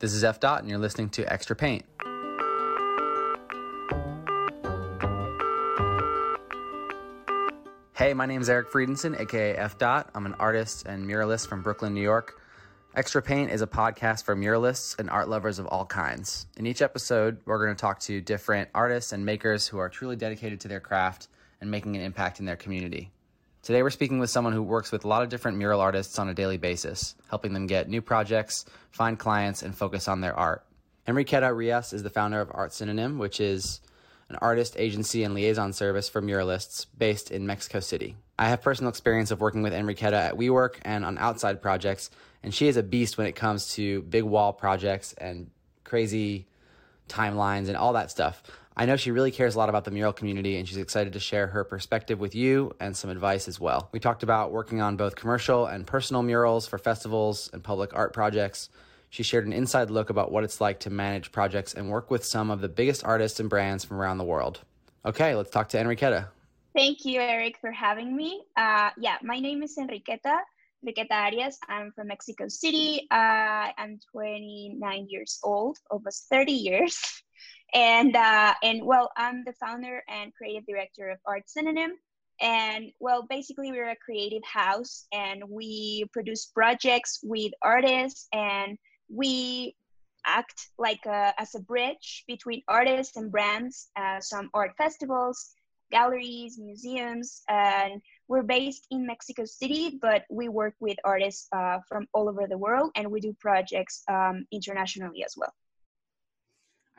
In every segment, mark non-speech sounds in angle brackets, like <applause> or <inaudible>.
This is F Dot and you're listening to Extra Paint. Hey, my name is Eric Friedenson, aka F Dot. I'm an artist and muralist from Brooklyn, New York. Extra Paint is a podcast for muralists and art lovers of all kinds. In each episode, we're going to talk to different artists and makers who are truly dedicated to their craft and making an impact in their community. Today we're speaking with someone who works with a lot of different mural artists on a daily basis, helping them get new projects, find clients, and focus on their art. Enriqueta Rias is the founder of Art Synonym, which is an artist agency and liaison service for muralists based in Mexico City. I have personal experience of working with Enriqueta at WeWork and on outside projects, and she is a beast when it comes to big wall projects and crazy timelines and all that stuff. I know she really cares a lot about the mural community and she's excited to share her perspective with you and some advice as well. We talked about working on both commercial and personal murals for festivals and public art projects. She shared an inside look about what it's like to manage projects and work with some of the biggest artists and brands from around the world. Okay, let's talk to Enriqueta. Thank you, Eric, for having me. Uh, yeah, my name is Enriqueta, Enriqueta Arias. I'm from Mexico City. Uh, I'm 29 years old, almost 30 years and uh and well i'm the founder and creative director of art synonym. And well basically we're a creative house and we produce projects with artists and we act like a, as a bridge between artists and brands uh, some art festivals galleries museums and we're based in mexico city but we work with artists uh, from all over the world and we do projects um, internationally as well.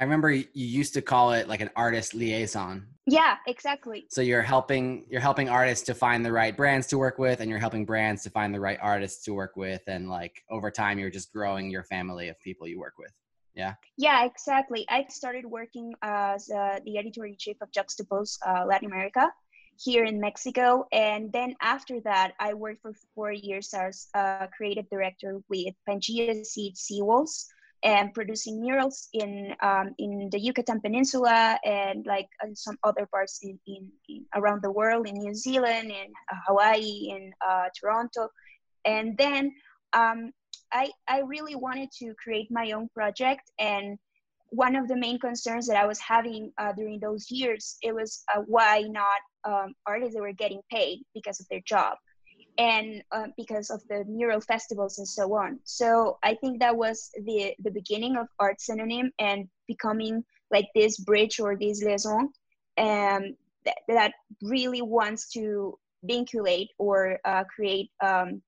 I remember you used to call it like an artist liaison. Yeah, exactly. So you're helping you're helping artists to find the right brands to work with and you're helping brands to find the right artists to work with and like over time you're just growing your family of people you work with. Yeah. Yeah, exactly. I started working as uh, the editor in chief of Juxtapose uh, Latin America here in Mexico and then after that I worked for 4 years as a creative director with Pangea Seed Seawolves and producing murals in um, in the Yucatan Peninsula and like in some other parts in, in, in around the world in New Zealand in uh, Hawaii in uh, Toronto. And then um, I I really wanted to create my own project and one of the main concerns that I was having uh, during those years it was uh, why not um, artists that were getting paid because of their job and uh, because of the mural festivals and so on. So i think that was the the beginning of art synonym and becoming like this bridge or this liaison um that, that really wants to vinculate or uh, create um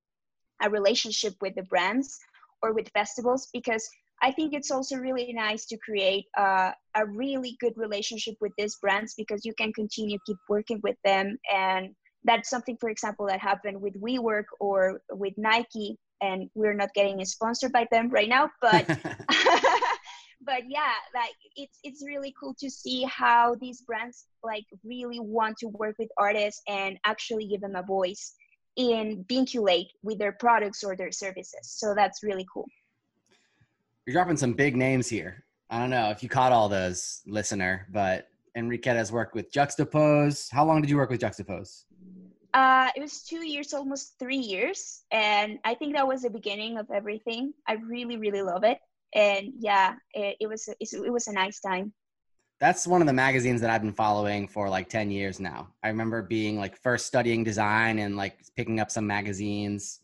a relationship with the brands or with festivals because I think it's also really nice to create uh, a really good relationship with these brands because you can continue keep working with them and that's something for example that happened with WeWork or with Nike and we're not getting sponsored by them right now but <laughs> <laughs> but yeah like it's it's really cool to see how these brands like really want to work with artists and actually give them a voice in vinculate with their products or their services. So that's really cool. You're dropping some big names here. I don't know if you caught all those listener but enriqueta has worked with juxtapose. How long did you work with juxtapose? Uh, it was two years, almost three years. And I think that was the beginning of everything. I really, really love it. And yeah, it, it was, it was a nice time. That's one of the magazines that I've been following for like 10 years now. I remember being like first studying design and like picking up some magazines.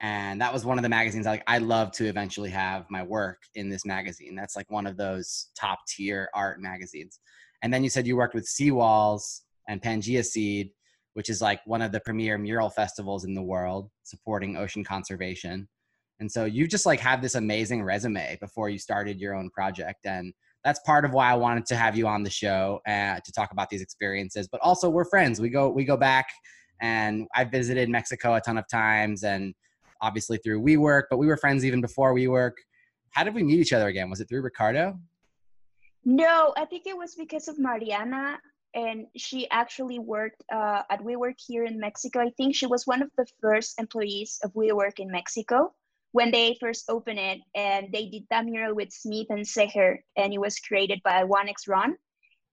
And that was one of the magazines I like I love to eventually have my work in this magazine. That's like one of those top tier art magazines. And then you said you worked with Seawalls and Pangea Seed which is like one of the premier mural festivals in the world supporting ocean conservation. And so you just like have this amazing resume before you started your own project and that's part of why I wanted to have you on the show uh, to talk about these experiences, but also we're friends. We go we go back and I visited Mexico a ton of times and obviously through WeWork, but we were friends even before WeWork. How did we meet each other again? Was it through Ricardo? No, I think it was because of Mariana and she actually worked uh, at WeWork here in Mexico. I think she was one of the first employees of WeWork in Mexico when they first opened it, and they did that mural with Smith and Seher, and it was created by Wanex Ron.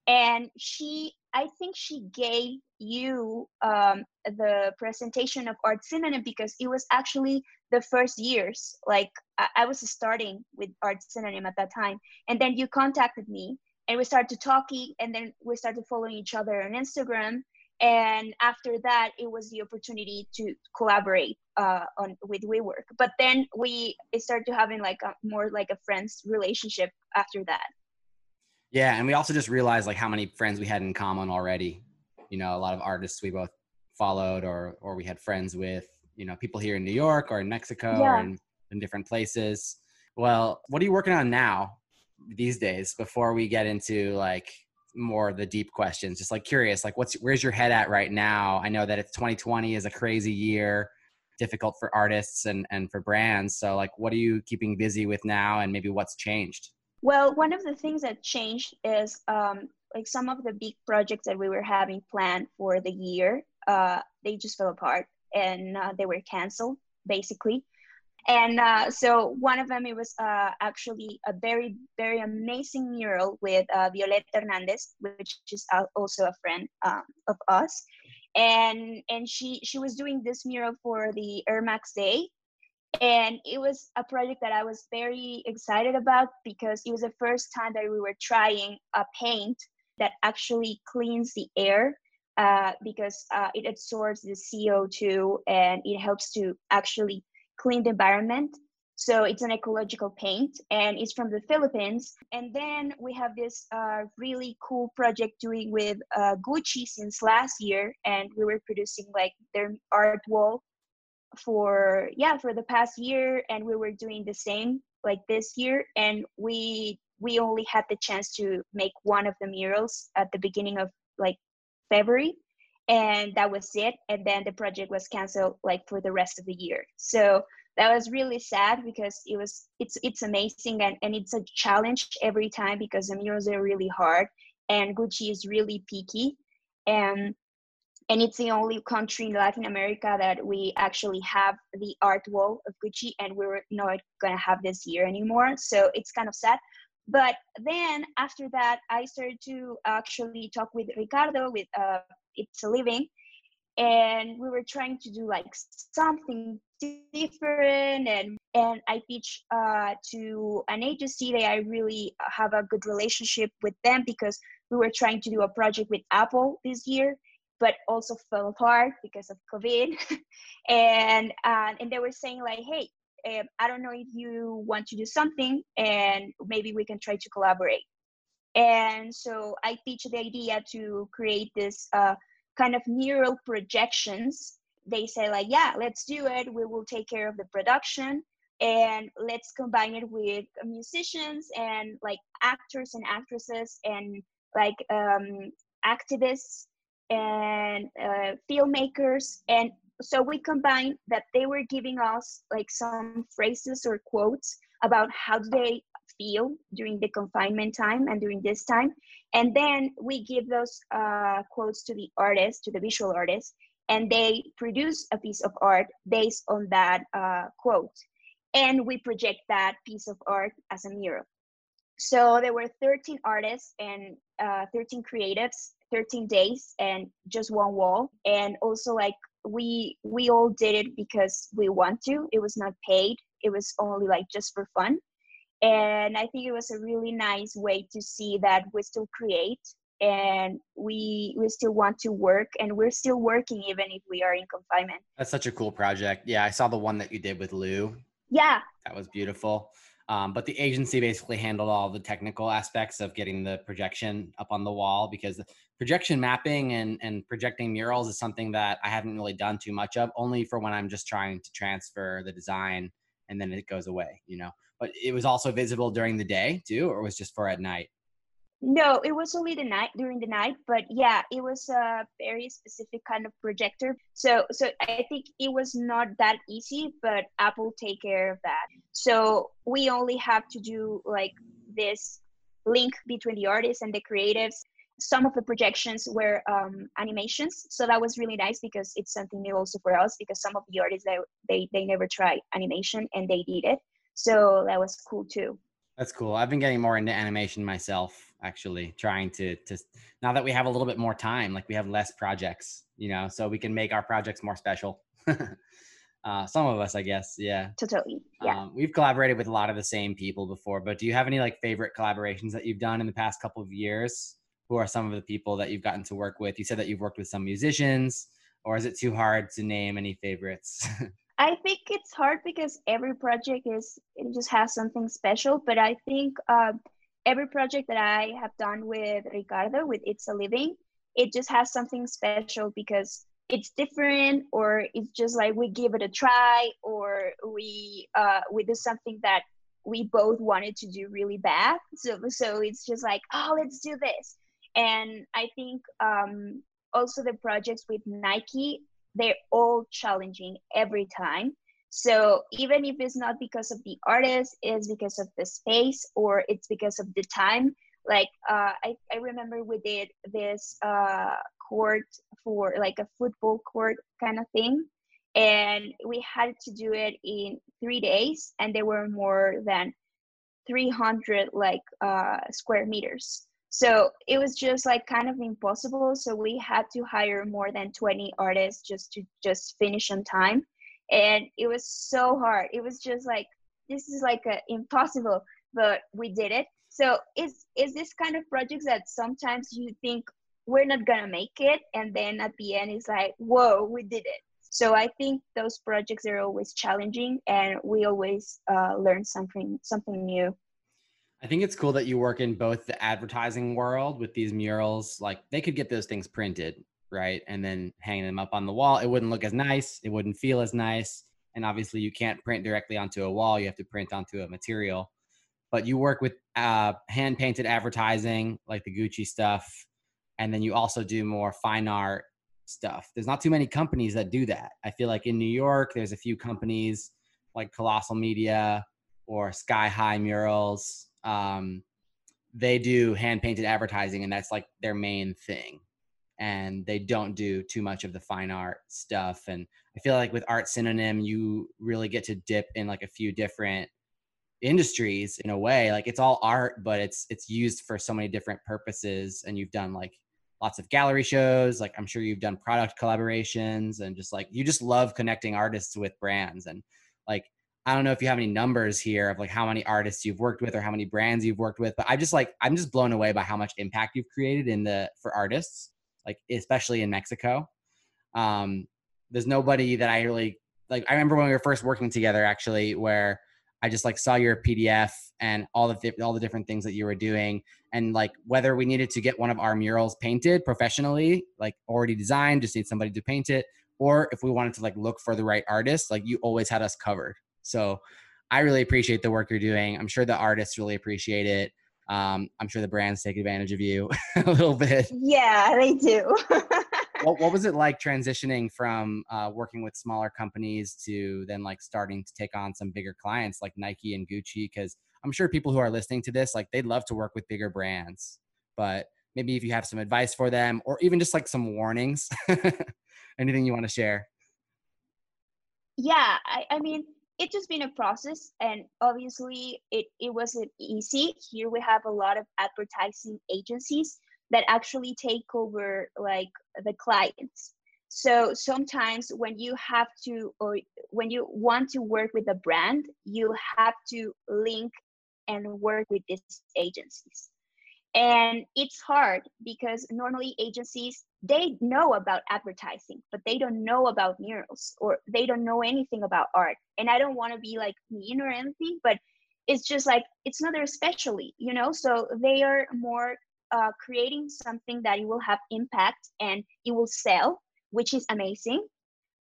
And she, I think she gave you um, the presentation of Art Cinema because it was actually the first years, like I, I was starting with Art Cinema at that time. And then you contacted me and we started talking and then we started following each other on Instagram. And after that it was the opportunity to collaborate uh on with WeWork. But then we started to having like a more like a friends relationship after that. Yeah and we also just realized like how many friends we had in common already. You know a lot of artists we both followed or or we had friends with you know people here in New York or in Mexico yeah. or in, in different places. Well what are you working on now? these days before we get into like more of the deep questions. Just like curious like what's where's your head at right now? I know that it's 2020 is a crazy year difficult for artists and and for brands. So like what are you keeping busy with now and maybe what's changed? Well one of the things that changed is um like some of the big projects that we were having planned for the year uh they just fell apart and uh, they were canceled basically and uh so one of them it was uh actually a very very amazing mural with uh Violeta Hernandez which is also a friend um of us. And and she she was doing this mural for the Ermax day. And it was a project that I was very excited about because it was the first time that we were trying a paint that actually cleans the air uh because uh it absorbs the CO2 and it helps to actually clean the environment. So it's an ecological paint and it's from the philippines. And then we have this uh really cool project doing with uh gucci since last year and we were producing like their art wall for yeah for the past year and we were doing the same like this year. And we we only had the chance to make one of the murals at the beginning of like february and that was it and then the project was canceled like for the rest of the year. So that was really sad because it was it's it's amazing and and it's a challenge every time because the murals are really hard and Gucci is really picky and and it's the only country in Latin America that we actually have the art wall of Gucci and we're not going to have this year anymore so it's kind of sad. But then after that I started to actually talk with Ricardo with uh it's a living. And we were trying to do like something different and and I pitch uh to an agency that I really have a good relationship with them because we were trying to do a project with Apple this year but also fell apart because of covid. <laughs> And uh, and they were saying like hey um, I don't know if you want to do something and maybe we can try to collaborate and so i teach the idea to create this uh kind of neural projections. They say like yeah let's do it. We will take care of the production. And let's combine it with musicians and like actors and actresses and like um activists and uh filmmakers. And so we combined that they were giving us like some phrases or quotes about how they feel during the confinement time and during this time. And then we give those uh quotes to the artist to the visual artist and they produce a piece of art based on that uh quote. And we project that piece of art as a mural. So there were 13 artists and uh 13 creatives 13 days and just one wall. And also like we we all did it because we want to. It was not paid. It was only like just for fun and i think it was a really nice way to see that we still create and we we still want to work and we're still working even if we are in confinement. That's such a cool project. Yeah i saw the one that you did with lou. Yeah. That was beautiful. Um but the agency basically handled all the technical aspects of getting the projection up on the wall because the projection mapping and and projecting murals is something that i haven't really done too much of only for when i'm just trying to transfer the design and then it goes away you know? but it was also visible during the day too or was just for at night? No it was only the night during the night but yeah it was a very specific kind of projector. So so i think it was not that easy but apple take care of that. So we only have to do like this link between the artists and the creatives. Some of the projections were um animations so that was really nice because it's something new also for us because some of the artists they they, they never tried animation and they did it so that was cool too. That's cool. I've been getting more into animation myself actually trying to to now that we have a little bit more time like we have less projects you know so we can make our projects more special. <laughs> Uh some of us i guess yeah. Totally yeah. Um, we've collaborated with a lot of the same people before but do you have any like favorite collaborations that you've done in the past couple of years? Who are some of the people that you've gotten to work with? You said that you've worked with some musicians or is it too hard to name any favorites? <laughs> I think it's hard because every project is it just has something special, but I think uh every project that I have done with Ricardo with It's a Living, it just has something special because it's different or it's just like we give it a try or we uh we do something that we both wanted to do really bad. So so it's just like, oh, let's do this. And I think um also the projects with Nike they're all challenging every time. So even if it's not because of the artist it's because of the space or it's because of the time. Like uh i i remember we did this uh court for like a football court kind of thing. And we had to do it in 3 days and there were more than 300 like uh square meters so it was just like kind of impossible. So we had to hire more than 20 artists just to just finish on time. And it was so hard. It was just like this is like a impossible but we did it. So is is this kind of projects that sometimes you think we're not going to make it and then at the end it's like whoa we did it. So i think those projects are always challenging and we always uh learn something something new. I think it's cool that you work in both the advertising world with these murals. Like they could get those things printed, right? And then hang them up on the wall. It wouldn't look as nice. It wouldn't feel as nice. And obviously you can't print directly onto a wall. You have to print onto a material. But you work with uh hand painted advertising like the Gucci stuff and then you also do more fine art stuff. There's not too many companies that do that. I feel like in New York there's a few companies like Colossal Media or Sky High Murals um they do hand painted advertising and that's like their main thing. And they don't do too much of the fine art stuff and i feel like with art synonym you really get to dip in like a few different industries in a way. Like it's all art but it's it's used for so many different purposes and you've done like lots of gallery shows. Like i'm sure you've done product collaborations and just like you just love connecting artists with brands. And like I don't know if you have any numbers here of like how many artists you've worked with or how many brands you've worked with, but I just like I'm just blown away by how much impact you've created in the for artists, like especially in Mexico. Um there's nobody that I really like I remember when we were first working together actually where I just like saw your PDF and all the all the different things that you were doing and like whether we needed to get one of our murals painted professionally, like already designed, just need somebody to paint it or if we wanted to like look for the right artist, like you always had us covered. So I really appreciate the work you're doing. I'm sure the artists really appreciate it. Um I'm sure the brands take advantage of you <laughs> a little bit. Yeah, they do. <laughs> what what was it like transitioning from uh working with smaller companies to then like starting to take on some bigger clients like Nike and Gucci cuz I'm sure people who are listening to this like they'd love to work with bigger brands. But maybe if you have some advice for them or even just like some warnings. <laughs> Anything you want to share? Yeah, I I mean it's just been a process and obviously it it wasn't easy. Here we have a lot of advertising agencies that actually take over like the clients. So sometimes when you have to or when you want to work with a brand you have to link and work with these agencies and it's hard because normally agencies they know about advertising but they don't know about murals or they don't know anything about art. And i don't want to be like mean or anything but it's just like it's not their specialty you know? So they are more uh creating something that it will have impact and it will sell which is amazing.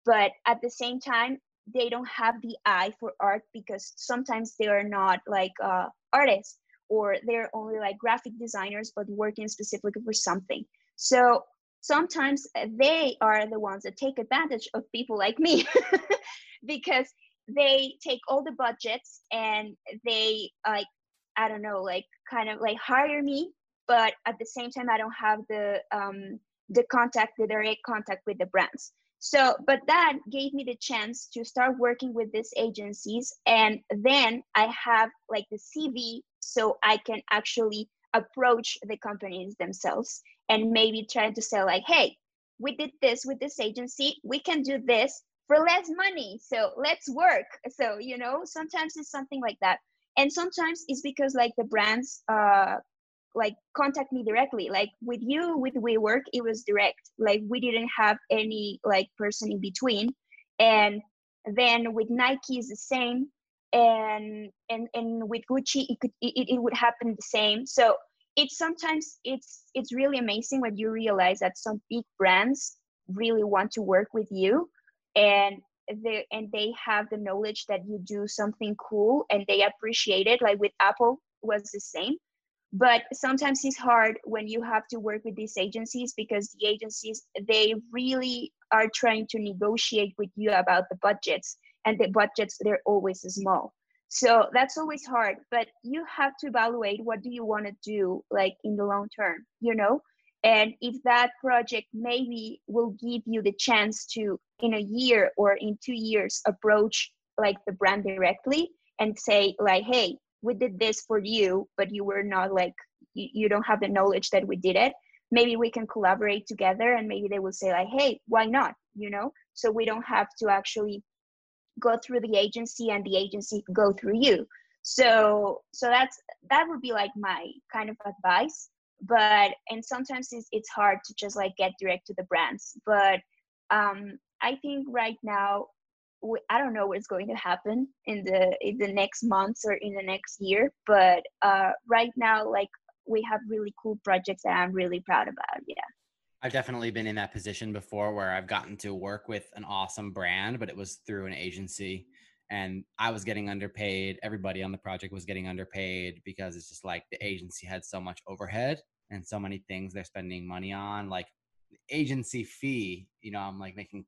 But at the same time they don't have the eye for art because sometimes they are not like uh artists or they're only like graphic designers but working specifically for something. So sometimes they are the ones that take advantage of people like me <laughs> because they take all the budgets and they like i don't know like kind of like hire me but at the same time i don't have the um the contact the direct contact with the brands. So but that gave me the chance to start working with these agencies and then i have like the cv so I can actually approach the companies themselves and maybe try to say like hey we did this with this agency we can do this for less money so let's work. So you know sometimes it's something like that. And sometimes it's because like the brands uh like contact me directly. Like with you with WeWork it was direct. Like we didn't have any like person in between. And then with Nike is the same and and and with Gucci it could it, it would happen the same. So it's sometimes it's it's really amazing when you realize that some big brands really want to work with you and they and they have the knowledge that you do something cool and they appreciate it. Like with Apple was the same. But sometimes it's hard when you have to work with these agencies because the agencies they really are trying to negotiate with you about the budgets and the budgets they're always small. So that's always hard but you have to evaluate what do you want to do like in the long term you know? And if that project maybe will give you the chance to in a year or in two years approach like the brand directly and say like hey we did this for you but you were not like you, you don't have the knowledge that we did it. Maybe we can collaborate together and maybe they will say like hey why not? You know? So we don't have to actually go through the agency and the agency can go through you. So so that's that would be like my kind of advice. But and sometimes it's, it's hard to just like get direct to the brands. But um i think right now we, i don't know what's going to happen in the in the next months or in the next year. But uh right now like we have really cool projects that i'm really proud about. Yeah. I've definitely been in that position before where I've gotten to work with an awesome brand, but it was through an agency and I was getting underpaid. Everybody on the project was getting underpaid because it's just like the agency had so much overhead and so many things they're spending money on like agency fee, you know, I'm like making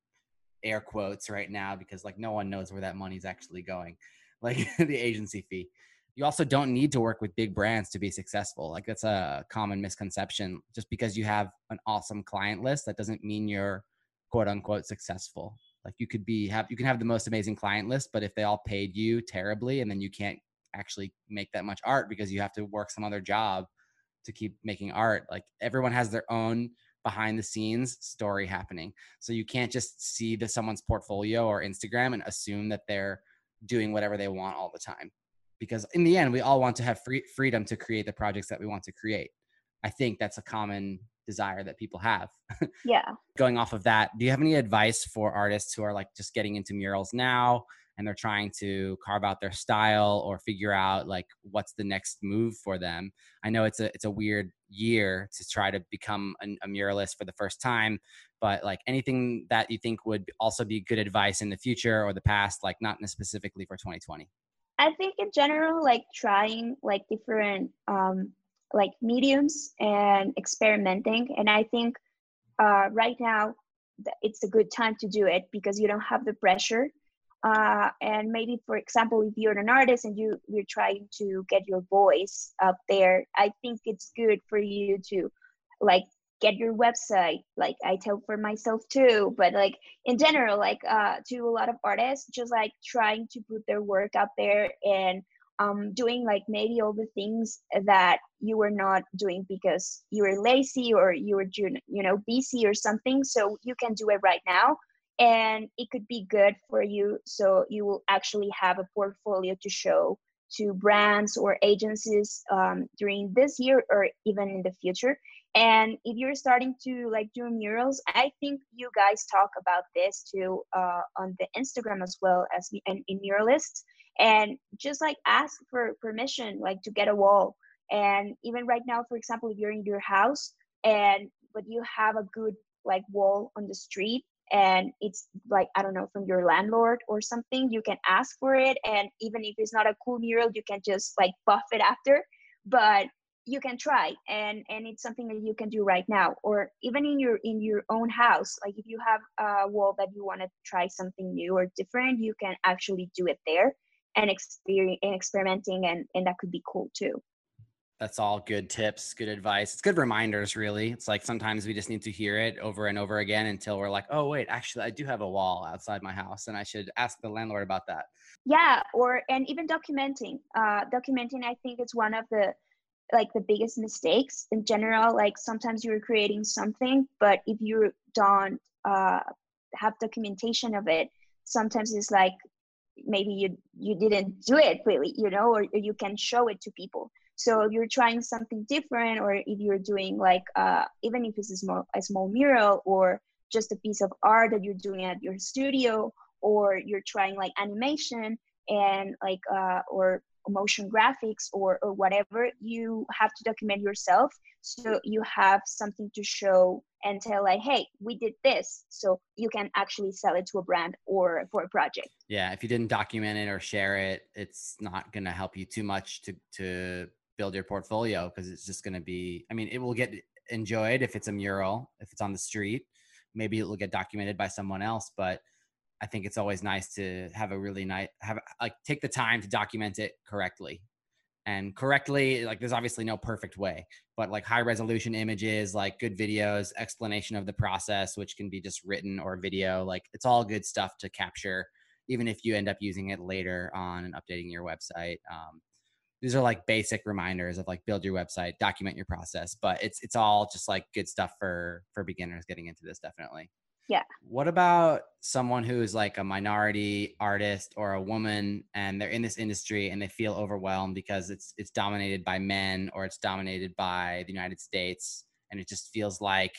air quotes right now because like no one knows where that money's actually going. Like <laughs> the agency fee you also don't need to work with big brands to be successful. Like that's a common misconception. Just because you have an awesome client list, that doesn't mean you're quote unquote successful. Like you could be have you can have the most amazing client list, but if they all paid you terribly and then you can't actually make that much art because you have to work some other job to keep making art. Like everyone has their own behind the scenes story happening. So you can't just see the someone's portfolio or Instagram and assume that they're doing whatever they want all the time because in the end we all want to have free freedom to create the projects that we want to create. I think that's a common desire that people have. <laughs> Yeah. Going off of that do you have any advice for artists who are like just getting into murals now and they're trying to carve out their style or figure out like what's the next move for them? I know it's a it's a weird year to try to become an, a muralist for the first time but like anything that you think would also be good advice in the future or the past like not specifically for 2020 I think in general like trying like different um like mediums and experimenting and I think uh right now it's a good time to do it because you don't have the pressure. Uh and maybe for example if you're an artist and you you're trying to get your voice up there I think it's good for you to like get your website. Like i tell for myself too but like in general like uh to a lot of artists just like trying to put their work out there and um doing like maybe all the things that you were not doing because you were lazy or you were you know busy or something. So you can do it right now and it could be good for you. So you will actually have a portfolio to show to brands or agencies um during this year or even in the future and if you're starting to like do murals i think you guys talk about this too uh on the instagram as well as in, in muralists. And just like ask for permission like to get a wall. And even right now for example if you're in your house and but you have a good like wall on the street and it's like i don't know from your landlord or something you can ask for it. And even if it's not a cool mural you can just like buff it after. But you can try and and it's something that you can do right now. Or even in your in your own house like if you have a wall that you want to try something new or different you can actually do it there and experience and experimenting and and that could be cool too. That's all good tips good advice. It's good reminders really. It's like sometimes we just need to hear it over and over again until we're like oh wait actually i do have a wall outside my house and i should ask the landlord about that. Yeah or and even documenting. Uh documenting i think it's one of the like the biggest mistakes in general like sometimes you're creating something but if you don't uh have documentation of it sometimes it's like maybe you you didn't do it really you know or, or you can show it to people. So if you're trying something different or if you're doing like uh even if it's a small a small mural or just a piece of art that you're doing at your studio or you're trying like animation and like uh or motion graphics or or whatever you have to document yourself. So you have something to show and tell like hey we did this. So you can actually sell it to a brand or for a project. Yeah if you didn't document it or share it it's not going to help you too much to to build your portfolio because it's just going to be i mean it will get enjoyed if it's a mural if it's on the street. Maybe it will get documented by someone else but I think it's always nice to have a really nice have like take the time to document it correctly. And correctly like there's obviously no perfect way, but like high resolution images, like good videos, explanation of the process which can be just written or video, like it's all good stuff to capture even if you end up using it later on and updating your website. Um these are like basic reminders of like build your website, document your process, but it's it's all just like good stuff for for beginners getting into this definitely. Yeah. What about someone who is like a minority artist or a woman and they're in this industry and they feel overwhelmed because it's it's dominated by men or it's dominated by the United States and it just feels like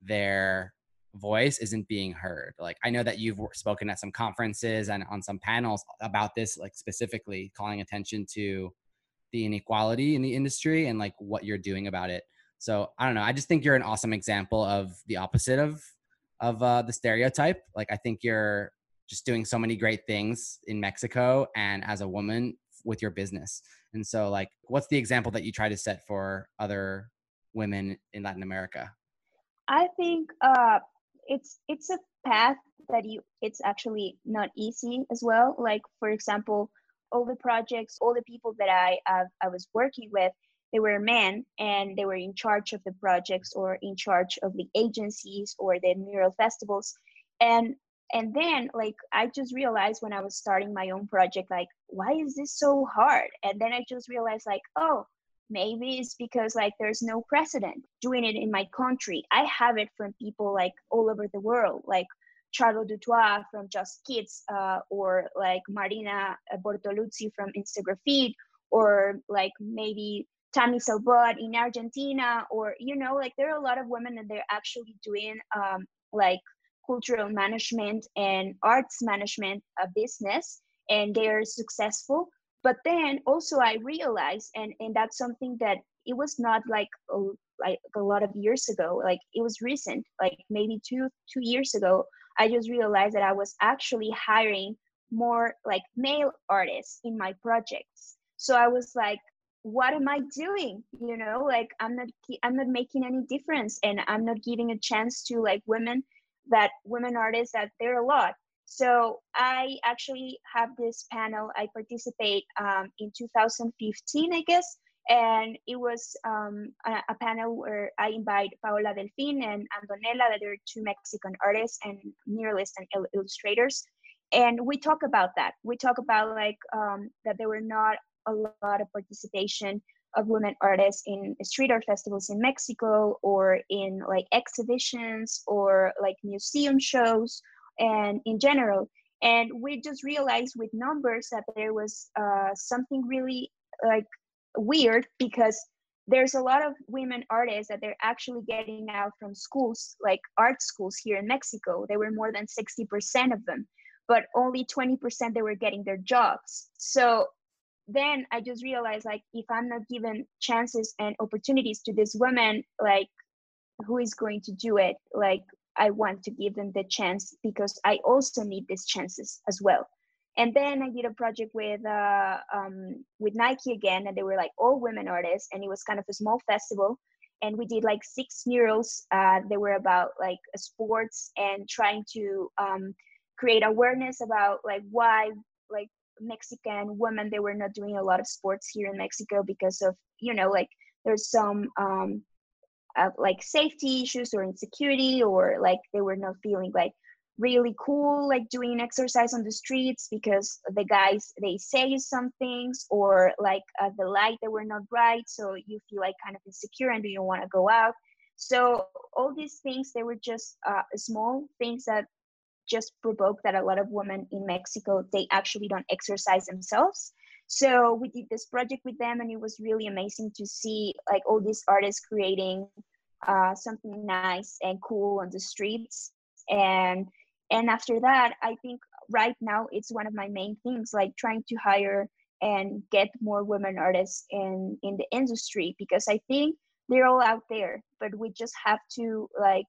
their voice isn't being heard. Like I know that you've spoken at some conferences and on some panels about this like specifically calling attention to the inequality in the industry and like what you're doing about it. So, I don't know. I just think you're an awesome example of the opposite of of uh the stereotype. Like i think you're just doing so many great things in Mexico and as a woman with your business. And so like what's the example that you try to set for other women in Latin America? I think uh it's it's a path that you it's actually not easy as well. Like for example all the projects all the people that I uh, I was working with they were men and they were in charge of the projects or in charge of the agencies or the mural festivals. And and then like i just realized when i was starting my own project like why is this so hard? And then i just realized like oh maybe it's because like there's no precedent doing it in my country. I have it from people like all over the world like Charlo Dutois from Just Kids uh or like Marina Bortoluzzi from Instagrafeed or like maybe Tammy Salvat in Argentina or you know like there are a lot of women that they're actually doing um like cultural management and arts management a business and they're successful. But then also I realized and and that's something that it was not like a, like a lot of years ago like it was recent like maybe 2 2 years ago I just realized that I was actually hiring more like male artists in my projects. So I was like what am i doing? You know like i'm not i'm not making any difference and i'm not giving a chance to like women that women artists that there are a lot. So i actually have this panel i participate um in 2015 i guess and it was um a, a panel where i invite paola delfin and antonella that are two mexican artists and muralists and il illustrators and we talk about that. We talk about like um that they were not a lot of participation of women artists in street art festivals in Mexico or in like exhibitions or like museum shows and in general. And we just realized with numbers that there was uh something really like weird because there's a lot of women artists that they're actually getting out from schools like art schools here in Mexico. They were more than 60% of them but only 20% they were getting their jobs. So then i just realized like if i'm not given chances and opportunities to this woman like who is going to do it? Like i want to give them the chance because i also need these chances as well. And then i did a project with uh um with nike again and they were like all women artists and it was kind of a small festival. And we did like six murals uh they were about like sports and trying to um create awareness about like why like Mexican women they were not doing a lot of sports here in Mexico because of you know like there's some um uh, like safety issues or insecurity or like they were not feeling like really cool like doing exercise on the streets because the guys they say some things or like uh, the light they were not bright so you feel like kind of insecure and you don't want to go out? So all these things they were just uh, small things that just provoke that a lot of women in Mexico they actually don't exercise themselves. So we did this project with them and it was really amazing to see like all these artists creating uh something nice and cool on the streets. And and after that i think right now it's one of my main things like trying to hire and get more women artists in in the industry because i think they're all out there but we just have to like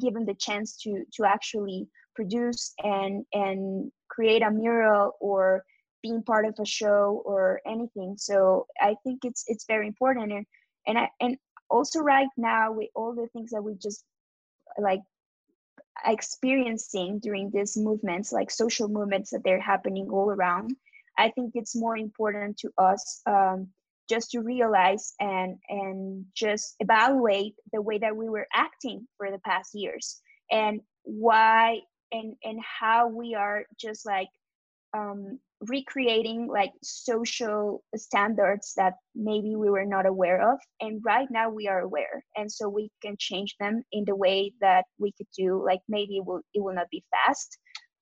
give them the chance to to actually produce and and create a mural or being part of a show or anything. So i think it's it's very important. And and I, and also right now with all the things that we just like experiencing during these movements like social movements that they're happening all around i think it's more important to us um just to realize and and just evaluate the way that we were acting for the past years and why and and how we are just like um recreating like social standards that maybe we were not aware of and right now we are aware and so we can change them in the way that we could do like maybe it will it will not be fast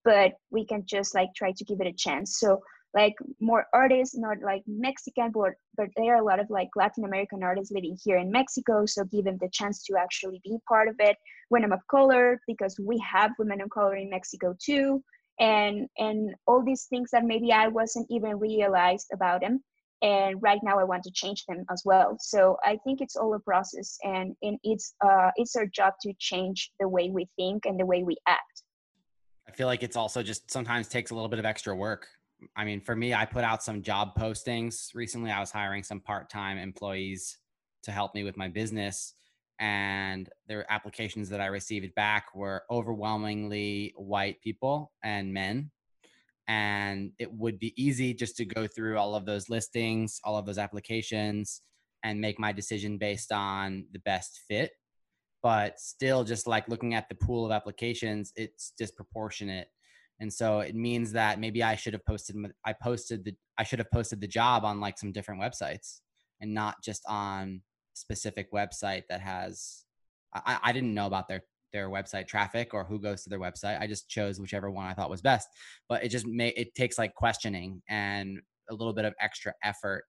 but we can just like try to give it a chance. So like more artists, not like Mexican, but but there are a lot of like Latin American artists living here in Mexico. So give them the chance to actually be part of it. when i'm of color, because we have women of color in Mexico too, and and all these things that maybe I wasn't even realized about them. And right now I want to change them as well. So I think it's all a process, and and it's uh it's our job to change the way we think and the way we act. I feel like it's also just sometimes takes a little bit of extra work I mean, for me, I put out some job postings recently. I was hiring some part-time employees to help me with my business and their applications that I received back were overwhelmingly white people and men. And it would be easy just to go through all of those listings, all of those applications and make my decision based on the best fit. But still just like looking at the pool of applications, it's disproportionate and so it means that maybe I should have posted I posted the I should have posted the job on like some different websites and not just on specific website that has I I didn't know about their their website traffic or who goes to their website. I just chose whichever one I thought was best. But it just may it takes like questioning and a little bit of extra effort.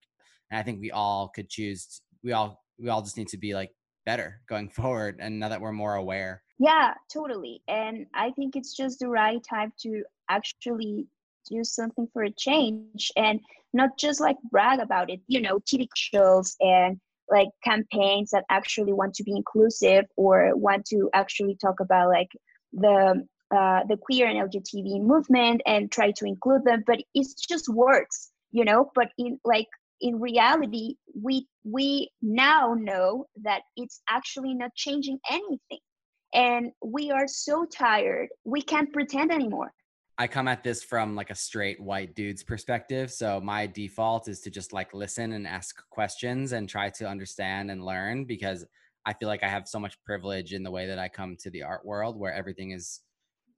And I think we all could choose we all we all just need to be like better going <laughs> forward and now that we're more aware Yeah, totally. And I think it's just the right time to actually do something for a change and not just like brag about it, you know, TV shows and like campaigns that actually want to be inclusive or want to actually talk about like the uh the queer and LGBTQ movement and try to include them, but it's just words, you know, but in like in reality we we now know that it's actually not changing anything and we are so tired we can't pretend anymore. I come at this from like a straight white dude's perspective so my default is to just like listen and ask questions and try to understand and learn because i feel like i have so much privilege in the way that i come to the art world where everything is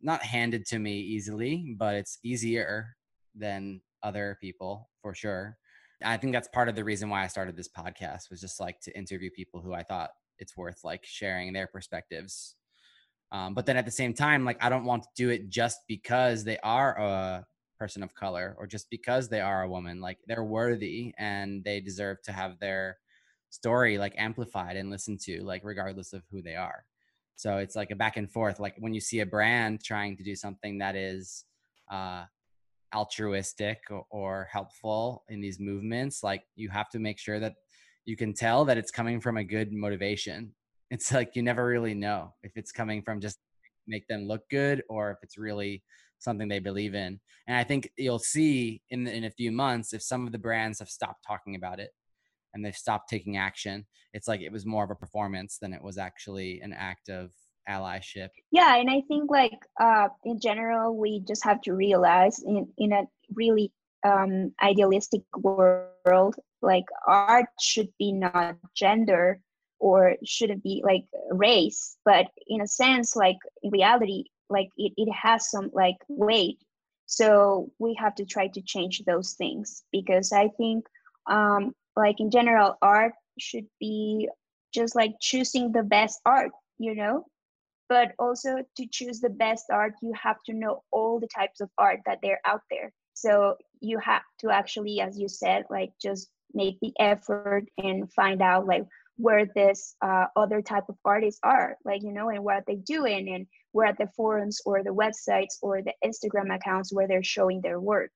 not handed to me easily but it's easier than other people for sure. I think that's part of the reason why i started this podcast was just like to interview people who i thought it's worth like sharing their perspectives. Um, but then at the same time, like I don't want to do it just because they are a person of color or just because they are a woman. Like they're worthy and they deserve to have their story like amplified and listened to like regardless of who they are. So it's like a back and forth like when you see a brand trying to do something that is uh altruistic or, or helpful in these movements like you have to make sure that you can tell that it's coming from a good motivation it's like you never really know if it's coming from just make them look good or if it's really something they believe in. And I think you'll see in in a few months if some of the brands have stopped talking about it and they've stopped taking action, it's like it was more of a performance than it was actually an act of allyship. Yeah, and I think like uh in general we just have to realize in in a really um idealistic world like art should be not gender or should it be like race but in a sense like in reality like it it has some like weight. So we have to try to change those things because i think um like in general art should be just like choosing the best art you know? But also to choose the best art you have to know all the types of art that they're out there. So you have to actually as you said like just make the effort and find out like where this uh, other type of artists are like you know and what they doing and where at the forums or the websites or the Instagram accounts where they're showing their work.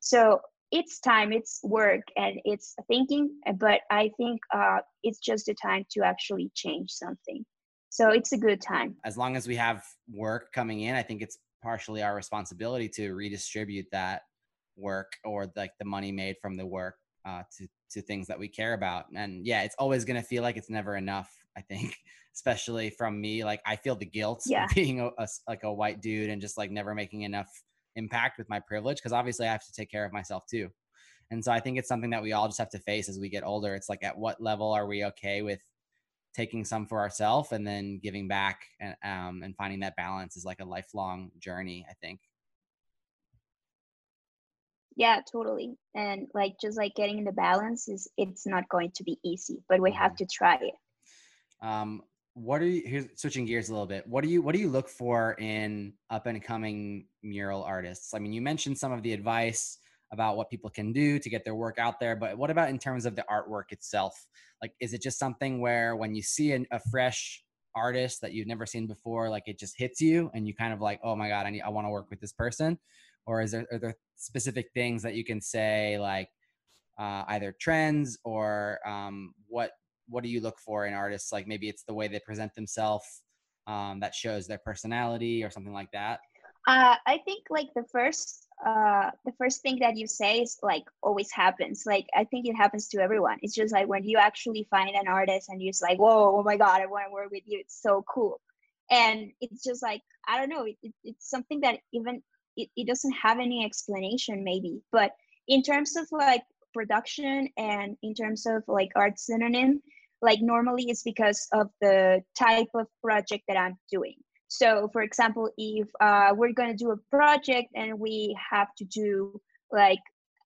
So it's time it's work and it's thinking but i think uh it's just a time to actually change something. So it's a good time. As long as we have work coming in i think it's partially our responsibility to redistribute that work or like the money made from the work uh, to to things that we care about. And yeah, it's always going to feel like it's never enough, I think, <laughs> especially from me. Like I feel the guilt yeah. of being a, a, like a white dude and just like never making enough impact with my privilege because obviously I have to take care of myself too. And so I think it's something that we all just have to face as we get older. It's like at what level are we okay with taking some for ourselves and then giving back and um and finding that balance is like a lifelong journey, I think yeah totally. And like just like getting the balance is it's not going to be easy but we have to try it. Um what are you here's switching gears a little bit. What do you what do you look for in up and coming mural artists? I mean you mentioned some of the advice about what people can do to get their work out there but what about in terms of the artwork itself? Like is it just something where when you see an, a fresh artist that you've never seen before like it just hits you and you kind of like oh my god i need i want to work with this person? or is there are there specific things that you can say like uh either trends or um what what do you look for in artists? Like maybe it's the way they present themselves um that shows their personality or something like that? Uh i think like the first uh the first thing that you say is like always happens. Like i think it happens to everyone. It's just like when you actually find an artist and you're just like whoa oh my god i want to work with you. It's so cool. And it's just like i don't know. It, it, it's something that even it, it doesn't have any explanation maybe. But in terms of like production and in terms of like art synonym like normally it's because of the type of project that I'm doing. So for example if uh we're going to do a project and we have to do like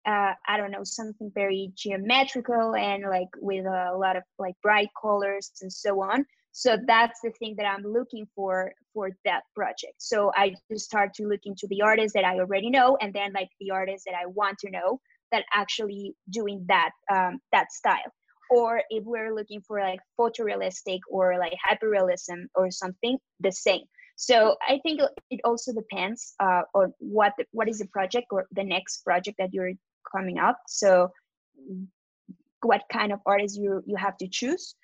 uh I don't know something very geometrical and like with a lot of like bright colors and so on so that's the thing that i'm looking for for that project. So i just start to look into the artists that i already know and then like the artists that i want to know that actually doing that um that style. Or if we're looking for like photorealistic or like hyperrealism or something the same. So i think it also depends uh on what the, what is the project or the next project that you're coming up. So what kind of artists you you have to choose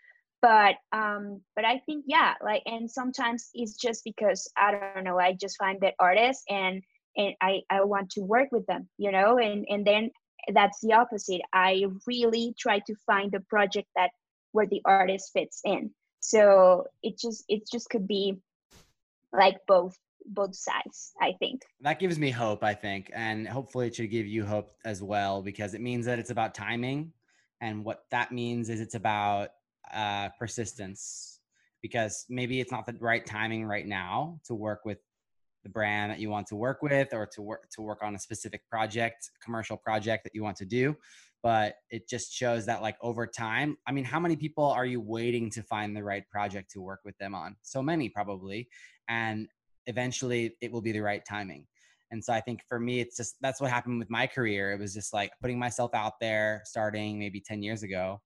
but um but i think yeah like and sometimes it's just because i don't know i just find that artist and and i i want to work with them you know and and then that's the opposite. I really try to find the project that where the artist fits in. So it just it just could be like both both sides i think. That gives me hope i think and hopefully it should give you hope as well because it means that it's about timing and what that means is it's about uh, persistence. Because maybe it's not the right timing right now to work with the brand that you want to work with or to work to work on a specific project commercial project that you want to do. But it just shows that like over time i mean how many people are you waiting to find the right project to work with them on? So many probably. And eventually it will be the right timing. And so i think for me it's just that's what happened with my career. It was just like putting myself out there starting maybe 10 years ago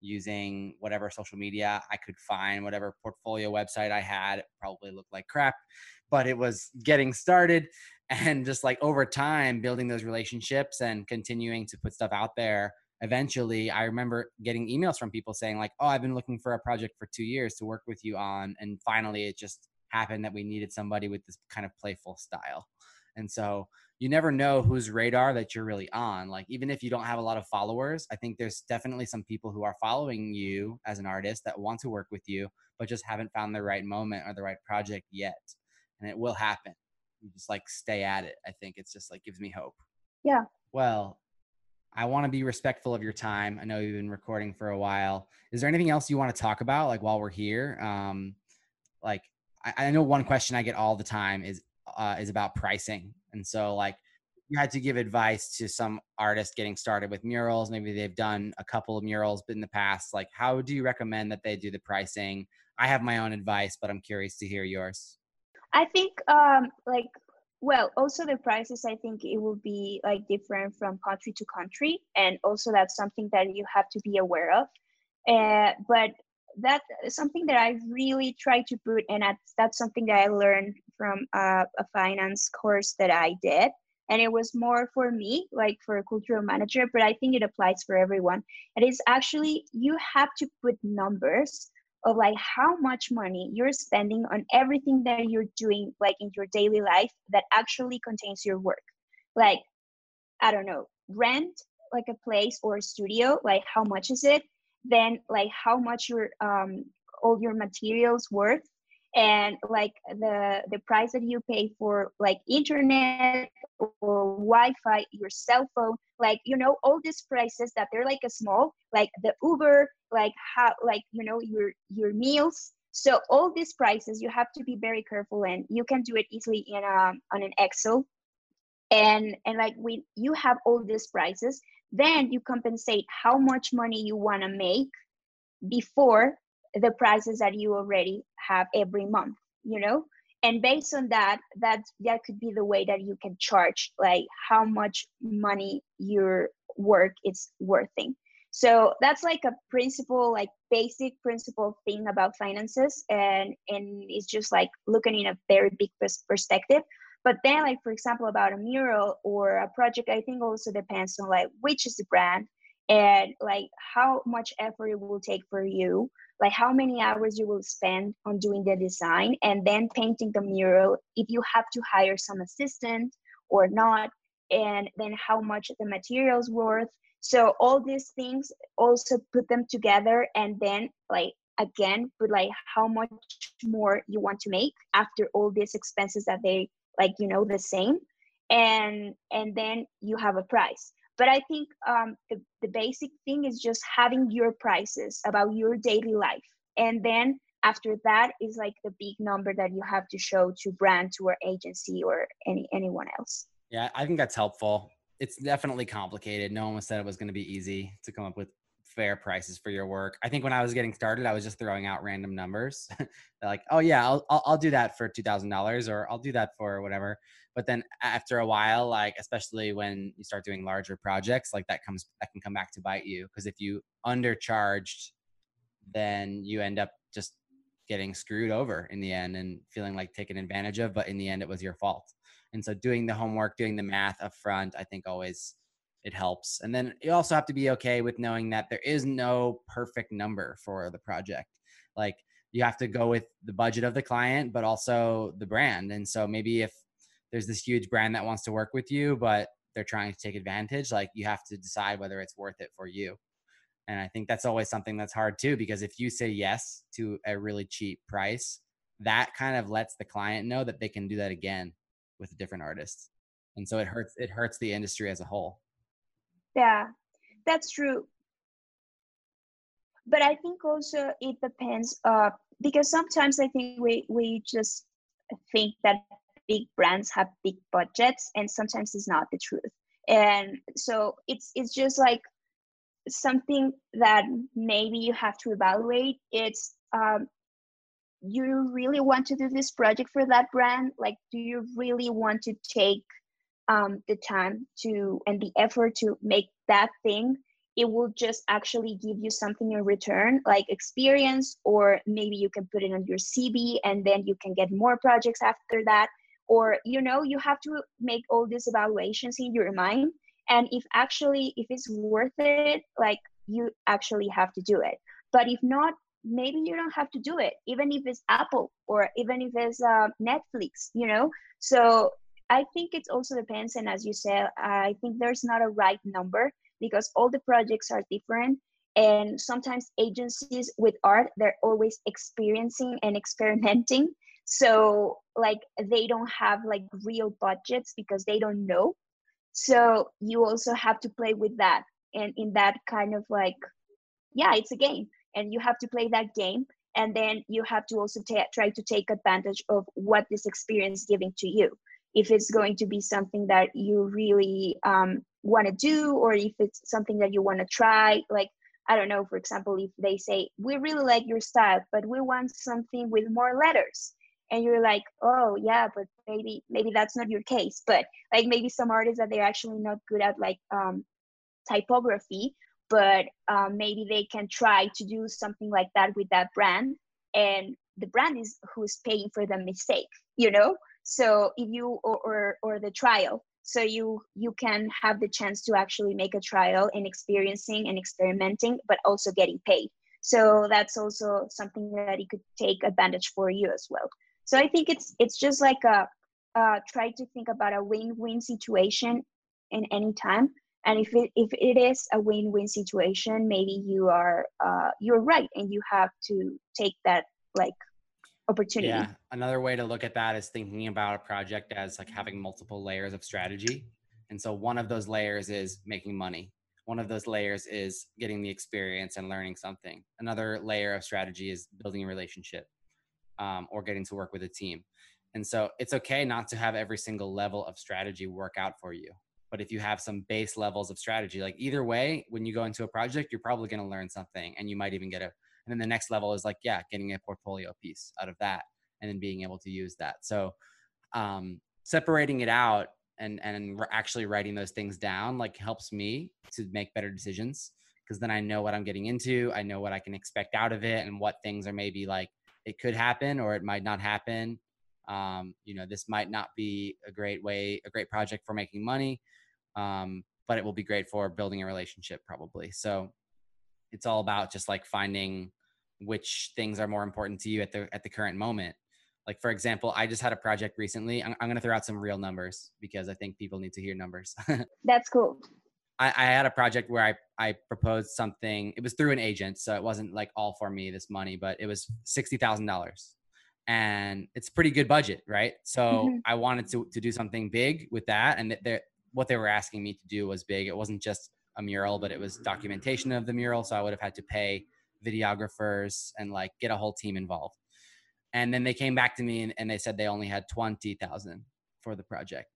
using whatever social media I could find, whatever portfolio website I had, it probably looked like crap, but it was getting started <laughs> and just like over time building those relationships and continuing to put stuff out there. Eventually, I remember getting emails from people saying like, "Oh, I've been looking for a project for 2 years to work with you on." And finally, it just happened that we needed somebody with this kind of playful style. And so you never know whose radar that you're really on. Like even if you don't have a lot of followers, I think there's definitely some people who are following you as an artist that want to work with you but just haven't found the right moment or the right project yet. And it will happen. You just like stay at it. I think it's just like gives me hope. Yeah. Well, I want to be respectful of your time. I know you've been recording for a while. Is there anything else you want to talk about like while we're here? Um like I I know one question I get all the time is uh, is about pricing. And so like you had to give advice to some artist getting started with murals, maybe they've done a couple of murals in the past, like how do you recommend that they do the pricing? I have my own advice, but I'm curious to hear yours. I think um like well, also the prices I think it will be like different from country to country and also that's something that you have to be aware of. Uh but that something that I really try to put and that's something that I learned from a, a finance course that I did. And it was more for me like for a cultural manager but I think it applies for everyone. It is actually you have to put numbers of like how much money you're spending on everything that you're doing like in your daily life that actually contains your work. Like I don't know rent like a place or a studio like how much is it? Then like how much your um all your materials worth? and like the the price that you pay for like internet or wi-fi your cell phone like you know all these prices that they're like a small like the uber like how like you know your your meals. So all these prices you have to be very careful and you can do it easily in a on an excel. And and like when you have all these prices then you compensate how much money you want to make before the prices that you already have every month you know? And based on that that that could be the way that you can charge like how much money your work is worthing. So that's like a principle like basic principle thing about finances and and it's just like looking in a very big perspective. But then like for example about a mural or a project i think also depends on like which is the brand and like how much effort it will take for you like how many hours you will spend on doing the design and then painting the mural if you have to hire some assistant or not and then how much the materials worth. So all these things also put them together and then like again put like how much more you want to make after all these expenses that they like you know the same. And and then you have a price but i think um the the basic thing is just having your prices about your daily life. And then after that is like the big number that you have to show to brand to our agency or any anyone else. Yeah i think that's helpful. It's definitely complicated. No one said it was going to be easy to come up with fair prices for your work. I think when I was getting started, I was just throwing out random numbers. <laughs> like, "Oh yeah, I'll, I'll I'll do that for $2,000 or I'll do that for whatever." But then after a while, like especially when you start doing larger projects, like that comes that can come back to bite you because if you undercharged, then you end up just getting screwed over in the end and feeling like taken advantage of, but in the end it was your fault. And so doing the homework, doing the math up front, I think always it helps. And then you also have to be okay with knowing that there is no perfect number for the project. Like you have to go with the budget of the client but also the brand. And so maybe if there's this huge brand that wants to work with you but they're trying to take advantage, like you have to decide whether it's worth it for you. And I think that's always something that's hard too because if you say yes to a really cheap price, that kind of lets the client know that they can do that again with a different artist. And so it hurts it hurts the industry as a whole. Yeah, that's true. But I think also it depends uh because sometimes I think we we just think that big brands have big budgets and sometimes it's not the truth. And so it's it's just like something that maybe you have to evaluate. It's um you really want to do this project for that brand? Like do you really want to take um the time to and the effort to make that thing it will just actually give you something in return like experience or maybe you can put it on your CV and then you can get more projects after that. Or you know you have to make all these evaluations in your mind. And if actually if it's worth it like you actually have to do it. But if not maybe you don't have to do it even if it's Apple or even if it's uh, Netflix you know? So I think it also depends and as you said I think there's not a right number because all the projects are different and sometimes agencies with art they're always experiencing and experimenting. So like they don't have like real budgets because they don't know. So you also have to play with that and in that kind of like yeah it's a game and you have to play that game and then you have to also try to take advantage of what this experience giving to you if it's going to be something that you really um want to do or if it's something that you want to try like I don't know for example if they say we really like your style but we want something with more letters. And you're like oh yeah but maybe maybe that's not your case. But like maybe some artists that they're actually not good at like um typography but um maybe they can try to do something like that with that brand and the brand is who's paying for the mistake you know? so if you or, or or the trial. So you you can have the chance to actually make a trial and experiencing and experimenting but also getting paid. So that's also something that you could take advantage for you as well. So i think it's it's just like a uh try to think about a win-win situation in any time. And if it if it is a win-win situation maybe you are uh you're right and you have to take that like opportunity. Yeah. Another way to look at that is thinking about a project as like having multiple layers of strategy. And so one of those layers is making money. One of those layers is getting the experience and learning something. Another layer of strategy is building a relationship um or getting to work with a team. And so it's okay not to have every single level of strategy work out for you. But if you have some base levels of strategy, like either way, when you go into a project, you're probably going to learn something and you might even get a And then the next level is like, yeah, getting a portfolio piece out of that and then being able to use that. So um, separating it out and, and actually writing those things down like helps me to make better decisions because then I know what I'm getting into. I know what I can expect out of it and what things are maybe like it could happen or it might not happen. Um, you know, this might not be a great way, a great project for making money. Um, but it will be great for building a relationship probably. So it's all about just like finding which things are more important to you at the at the current moment like for example i just had a project recently i'm, I'm going to throw out some real numbers because i think people need to hear numbers <laughs> that's cool I, I had a project where I, I proposed something. It was through an agent, so it wasn't like all for me, this money, but it was $60,000. And it's pretty good budget, right? So mm -hmm. I wanted to, to do something big with that. And th what they were asking me to do was big. It wasn't just a mural, but it was documentation of the mural. So I would have had to pay videographers and like get a whole team involved. And then they came back to me and, and they said they only had 20,000 for the project.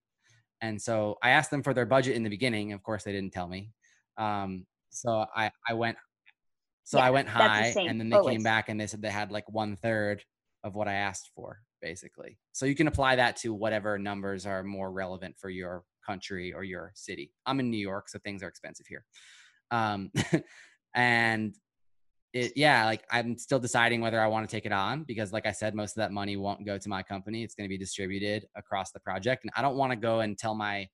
And so i asked them for their budget in the beginning. Of course they didn't tell me. Um so i i went so yeah, i went high the and then they Always. came back and they said they had like one third of what i asked for basically. So you can apply that to whatever numbers are more relevant for your country or your city. I'm in new york so things are expensive here. Um <laughs> and it, yeah, like I'm still deciding whether I want to take it on because like I said, most of that money won't go to my company. It's going to be distributed across the project. And I don't want to go and tell my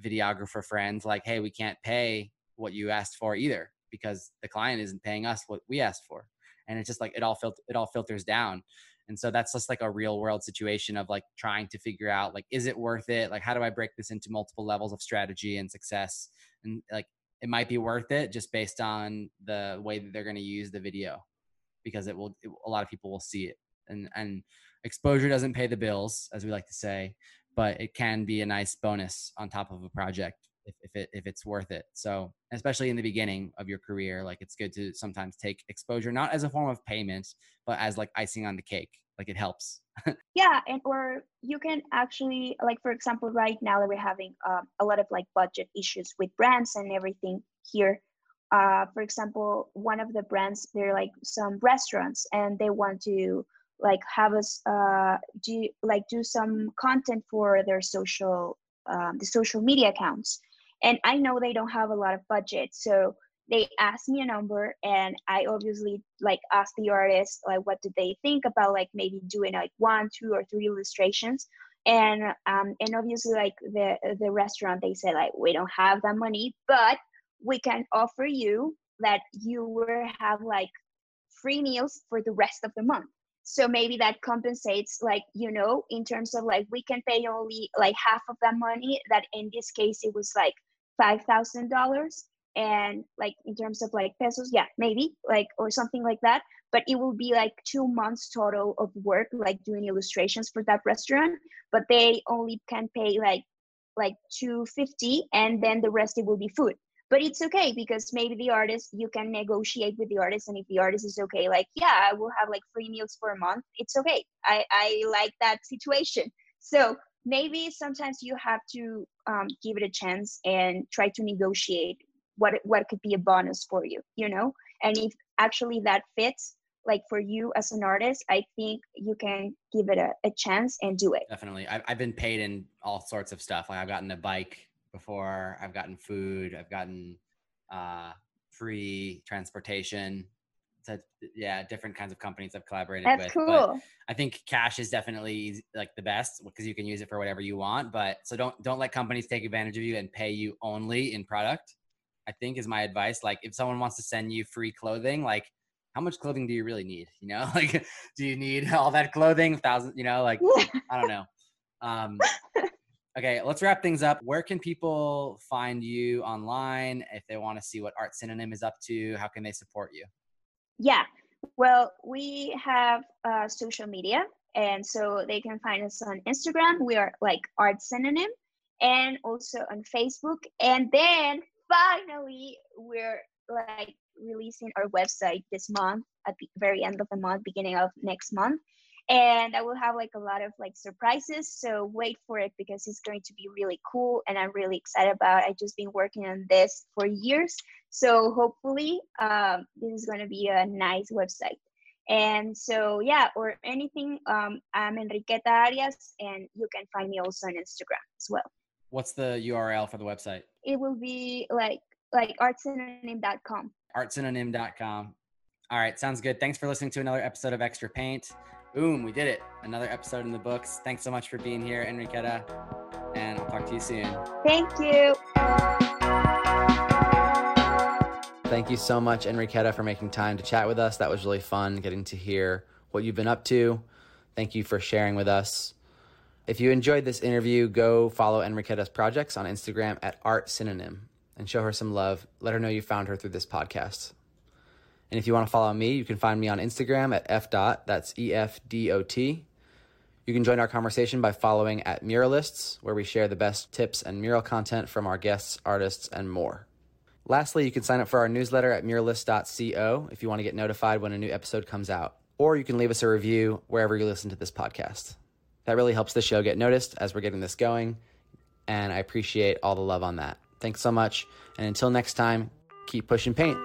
videographer friends like, Hey, we can't pay what you asked for either because the client isn't paying us what we asked for. And it's just like, it all fil- it all filters down. And so that's just like a real world situation of like trying to figure out like, is it worth it? Like, how do I break this into multiple levels of strategy and success? And like, it might be worth it just based on the way that they're going to use the video because it will it, a lot of people will see it. And and exposure doesn't pay the bills as we like to say but it can be a nice bonus on top of a project if if it if it's worth it. So especially in the beginning of your career like it's good to sometimes take exposure not as a form of payment but as like icing on the cake like it helps. <laughs> Yeah and or you can actually like for example right now that we're having um, a lot of like budget issues with brands and everything here uh for example one of the brands they're like some restaurants and they want to like have us uh do like do some content for their social um the social media accounts. And i know they don't have a lot of budget so they asked me a number and I obviously like asked the artist like what did they think about like maybe doing like one, two or three illustrations. And um and obviously like the the restaurant they said like we don't have that money but we can offer you that you will have like free meals for the rest of the month. So maybe that compensates like you know in terms of like we can pay only like half of that money that in this case it was like $5000 and like in terms of like pesos yeah maybe like or something like that. But it will be like 2 months total of work like doing illustrations for that restaurant. But they only can pay like like 250 and then the rest it will be food. But it's okay because maybe the artist you can negotiate with the artist and if the artist is okay like yeah I will have like free meals for a month it's okay. I I like that situation. So maybe sometimes you have to um give it a chance and try to negotiate what what could be a bonus for you you know? And if actually that fits like for you as an artist i think you can give it a a chance and do it. Definitely. I i've been paid in all sorts of stuff. Like i've gotten a bike before. I've gotten food. I've gotten uh free transportation. To yeah different kinds of companies I've collaborated That's with. Cool. but I think cash is definitely like the best because you can use it for whatever you want. But so don't don't let companies take advantage of you and pay you only in product. I think is my advice. Like if someone wants to send you free clothing, like how much clothing do you really need? You know, <laughs> like do you need all that clothing? Thousand, you know, like I don't know. Um Okay, let's wrap things up. Where can people find you online if they want to see what Art Synonym is up to? How can they support you? Yeah. Well, we have uh social media and so they can find us on Instagram. We are like Art Synonym and also on Facebook. And then finally we're like releasing our website this month at the very end of the month beginning of next month. And I will have like a lot of like surprises so wait for it because it's going to be really cool and I'm really excited about it. I just been working on this for years so hopefully um this is going to be a nice website. And so yeah or anything um I'm Enriqueta Arias and you can find me also on Instagram as well. What's the URL for the website? It will be like like artsynonym.com. artsynonym.com. All right, sounds good. Thanks for listening to another episode of Extra Paint. Boom, we did it. Another episode in the books. Thanks so much for being here, Enriqueta, and I'll talk to you soon. Thank you. Thank you so much, Enriqueta, for making time to chat with us. That was really fun getting to hear what you've been up to. Thank you for sharing with us. If you enjoyed this interview, go follow Enriqueta's projects on Instagram at Art Synonym and show her some love. Let her know you found her through this podcast. And if you want to follow me, you can find me on Instagram at f dot. That's e f d o t. You can join our conversation by following at Muralists, where we share the best tips and mural content from our guests, artists, and more. Lastly, you can sign up for our newsletter at muralist.co if you want to get notified when a new episode comes out. Or you can leave us a review wherever you listen to this podcast. That really helps the show get noticed as we're getting this going, and I appreciate all the love on that. Thanks so much, and until next time, keep pushing paint.